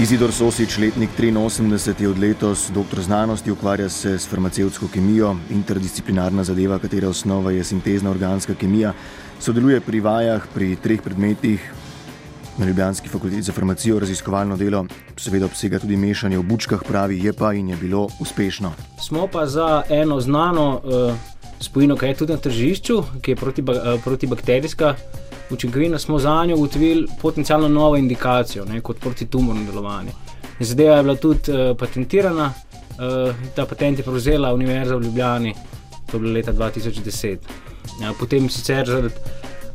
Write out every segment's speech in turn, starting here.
Izidor Sosič, letnik 83, je od letos doktor znanosti, ukvarja se s farmacevtsko kemijo, interdisciplinarna zadeva, katere osnova je sintezna organska kemija. Sodeluje pri vajah pri treh predmetih na Ljubljanski fakulteti za farmacijo, raziskovalno delo, seveda obsega tudi mešanje v bučkah, pravi je pa in je bilo uspešno. Smo pa za eno znano uh, spojino, ki je tudi na tržišču, ki je protibak uh, protibakterijska učinkovina, smo za njo ugotovili potencialno novo indikacijo ne, kot protitumorno delovanje. Zadeva je bila tudi uh, patentirana, uh, ta patent je prevzela Univerza v Ljubljani, to je bilo leta 2010. Ja, potem sicer zaradi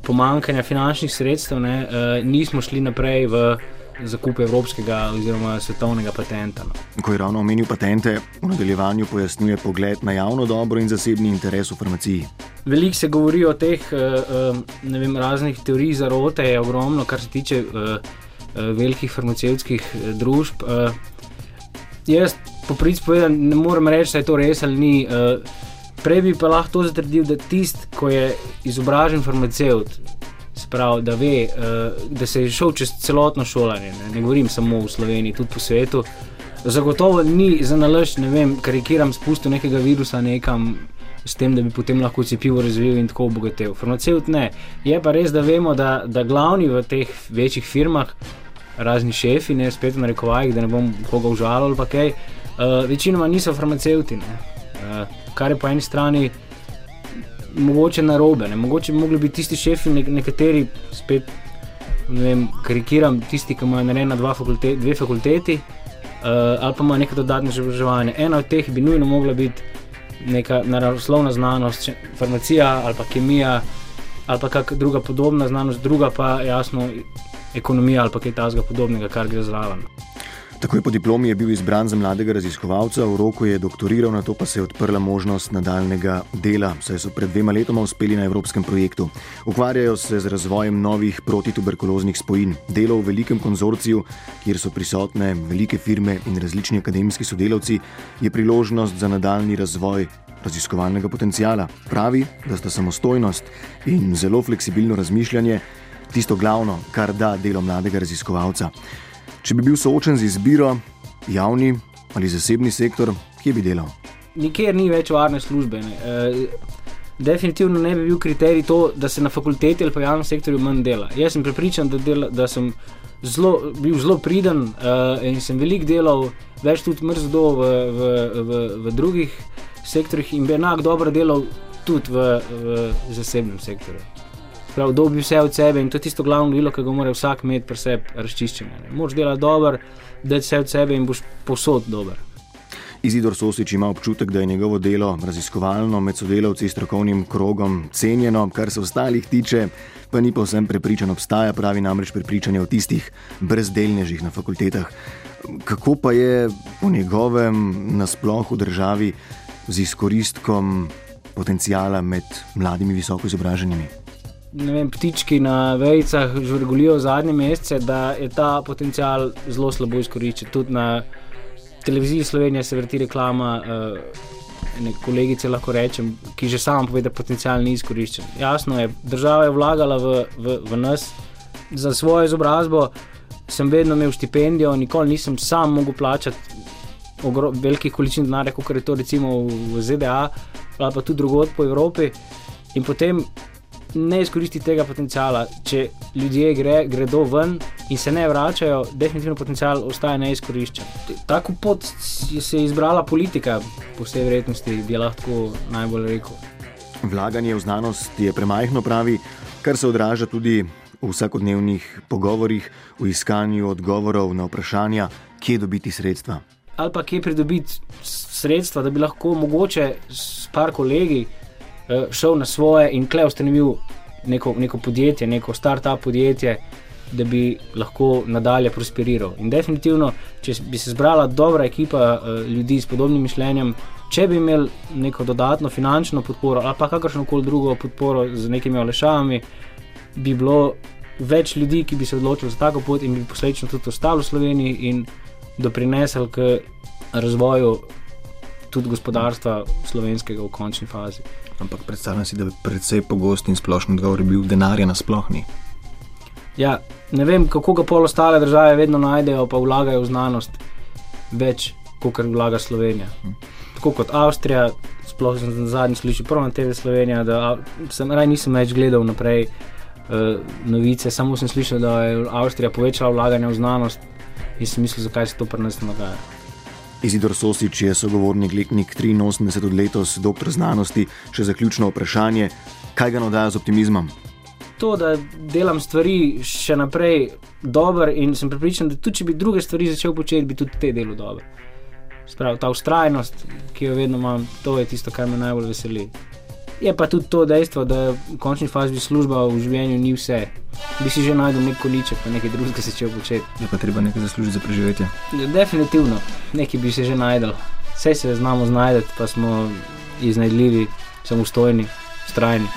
pomankanja finančnih sredstev ne, uh, nismo šli naprej v zakup evropskega oziroma svetovnega patenta. No. Ko je ravno omenil patente, v nadaljevanju pojasnjuje pogled na javno dobro in zasebni interes v farmaciji. Veliko se govori o teh uh, vem, raznih teorij zarote, je ogromno, kar se tiče uh, velikih farmacevtskih družb. Jaz, po principu, ne morem reči, da je to res ali ni. Prej bi pa lahko zatrdil, da tisti, ki je izobražen farmacevt, Sprav, da, ve, uh, da se je šel čez celotno šolanje, ne, ne govorim samo v Sloveniji, tudi po svetu. Zagotovo ni za nalož, ne vem, karikiram, spustil nekega virusa nekam, s tem, da bi potem lahko cepivo razvil in tako obogatil. Farmaceut ne. Je pa res, da vemo, da, da glavni v teh večjih firmah, razni šefi, ne spet na rekovajih, da ne bom koga užalil ali kaj, uh, večinoma niso farmaceuti. Uh, kar je po eni strani mogoče na robe. Mogoče bi mogli biti tisti šefi, ne, nekateri, spet ne vem, karikiram, tisti, ki imajo narejena fakulte, dve fakulteti uh, ali pa imajo nekaj dodatnega izobraževanja. Ena od teh bi nujno mogla biti neka naravoslovna znanost, farmacija ali pa kemija ali pa kakšna druga podobna znanost, druga pa jasno ekonomija ali pa kaj takega podobnega, kar gre zraven. Takoj po diplomi je bil izbran za mladega raziskovalca, v roku je doktoriral, na to pa se je odprla možnost nadaljnega dela, saj so pred dvema letoma uspeli na evropskem projektu. Ukvarjajo se z razvojem novih protituberkuloznih spojin. Delo v velikem konzorciju, kjer so prisotne velike firme in različni akademski sodelavci, je priložnost za nadaljni razvoj. Raziskovalnega potencijala pravi, da sta samostojnost in zelo fleksibilno razmišljanje tisto glavno, kar da delo mladega raziskovalca. Če bi bil soočen z izbiro, javni ali zasebni sektor, kje bi delal? Nikjer ni več varne službe. Ne. E, definitivno ne bi bil kriterij to, da se na fakulteti ali pa javnem sektorju manj dela. Jaz sem prepričan, da, dela, da sem zelo, bil zelo priden uh, in sem veliko delal, več tudi mrzdo v, v, v, v drugih sektorjih in bi enako dobro delal tudi v, v zasebnem sektorju prav, dobi vse od sebe in to je tisto glavno delo, ki ga mora vsak imeti pri sebi razčiščeno. Moš delati dobro, da vse od sebe in boš posod dober. Izidor Sosič ima občutek, da je njegovo delo raziskovalno med sodelavci strokovnim krogom cenjeno, kar se ostalih tiče, pa ni povsem prepričan, obstaja pravi namreč prepričanje o tistih brezdelnežih na fakultetah. Kako pa je po njegovem nasplohu v državi z izkoristkom potencijala med mladimi visoko izobraženimi? Vem, ptički na vejicah žvrgulijo zadnje mesece, da je ta potencial zelo slabo izkoriščen. Tudi na televiziji Slovenije se vrti reklama. Uh, Kolegice lahko rečem, ki že sama pove, da potencial ni izkoriščen. Jasno je, država je vlagala v, v, v nas za svojo izobrazbo, sem vedno imel štipendijo, nikoli nisem sam mogel plačati velikih količin denarja, kot je to recimo v ZDA ali pa tudi drugod po Evropi. In potem ne izkoristi tega potenciala. Če ljudje gre, gredo ven in se ne vračajo, definitivno potencial ostaje neizkoriščen. Tako pot je se izbrala politika, po vsej verjetnosti bi lahko najbolj rekel. Vlaganje v znanost je premajhno, pravi, kar se odraža tudi v vsakodnevnih pogovorih, v iskanju odgovorov na vprašanja, kje dobiti sredstva. Ali pa kje pridobiti sredstva, da bi lahko mogoče s par kolegi uh, šel na svoje in kle ustanovil neko, neko podjetje, neko start-up podjetje, da bi lahko nadalje prosperiral. In definitivno, če bi se zbrala dobra ekipa uh, ljudi s podobnim mišljenjem, če bi imeli neko dodatno finančno podporo ali pa kakršno koli drugo podporo z nekimi olešavami, bi bilo več ljudi, ki bi se odločili za tako pot in bi posledično tudi ostali v Sloveniji in doprinesli k razvoju tudi gospodarstva slovenskega v končni fazi. Ampak predstavljam si, da je predvsej pogost in splošen odgovor bil denarja na splošni. Ja, ne vem, kako ga pol ostale države vedno najdejo, pa vlagajo v znanost več, kot vlaga Slovenija. Tako kot Avstrija, sploh sem na zadnji slišal, prvo na TV Slovenija, da sem raj nisem več gledal naprej uh, novice, samo sem slišal, da je Avstrija povečala vlaganje v znanost in sem mislil, zakaj se to pri nas ne dogaja. Izidor Sosič je sogovornik letnik 83 od letos, doktor znanosti, še zaključno vprašanje, kaj ga nadaja z optimizmom? To, da delam stvari še naprej dobro in sem pripričan, da tudi če bi druge stvari začel početi, bi tudi te delo dobro. Sprav, ta ustrajnost, ki jo vedno imam, to je tisto, kar me najbolj veseli. Je pa tudi to dejstvo, da v končni fazi služba v življenju ni vse. Bi si že najdel nek koniček, pa nekaj drugega se začel početi. Je pa treba nekaj zaslužiti za preživetje. Ja, definitivno, nekaj bi se že najdel. Vse se znamo znajdeti, pa smo iznajdljivi, samostojni, strajni.